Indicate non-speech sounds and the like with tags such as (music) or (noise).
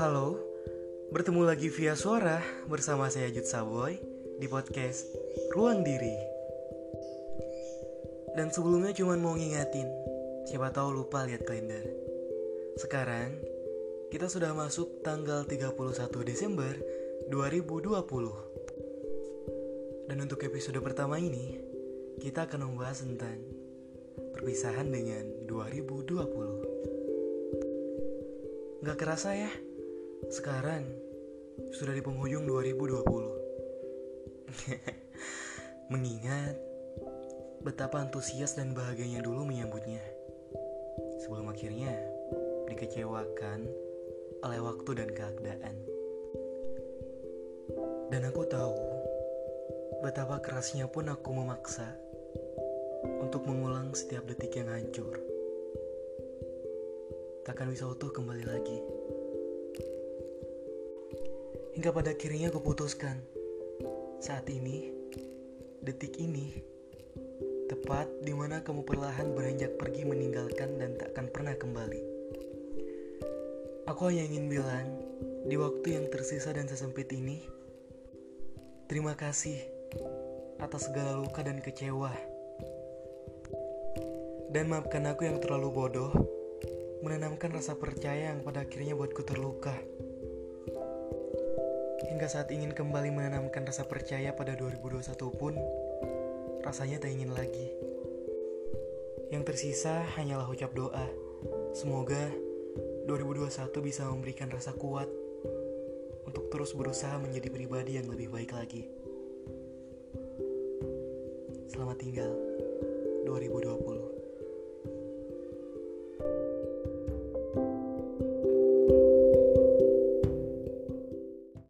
Halo, bertemu lagi via suara bersama saya Jud Saboy di podcast Ruang Diri. Dan sebelumnya cuma mau ngingatin, siapa tahu lupa lihat kalender. Sekarang kita sudah masuk tanggal 31 Desember 2020. Dan untuk episode pertama ini, kita akan membahas tentang perpisahan dengan 2020. Gak kerasa ya, sekarang sudah di penghujung 2020. (laughs) Mengingat betapa antusias dan bahagianya dulu menyambutnya. Sebelum akhirnya dikecewakan oleh waktu dan keadaan. Dan aku tahu betapa kerasnya pun aku memaksa untuk mengulang setiap detik yang hancur. Takkan bisa utuh kembali lagi. Hingga pada akhirnya aku putuskan saat ini, detik ini, tepat di mana kamu perlahan beranjak pergi meninggalkan dan takkan pernah kembali. Aku hanya ingin bilang, di waktu yang tersisa dan sesempit ini, terima kasih atas segala luka dan kecewa. Dan maafkan aku yang terlalu bodoh, menanamkan rasa percaya yang pada akhirnya buatku terluka. Hingga saat ingin kembali menanamkan rasa percaya pada 2021 pun, rasanya tak ingin lagi. Yang tersisa hanyalah ucap doa. Semoga 2021 bisa memberikan rasa kuat untuk terus berusaha menjadi pribadi yang lebih baik lagi. Selamat tinggal 2020.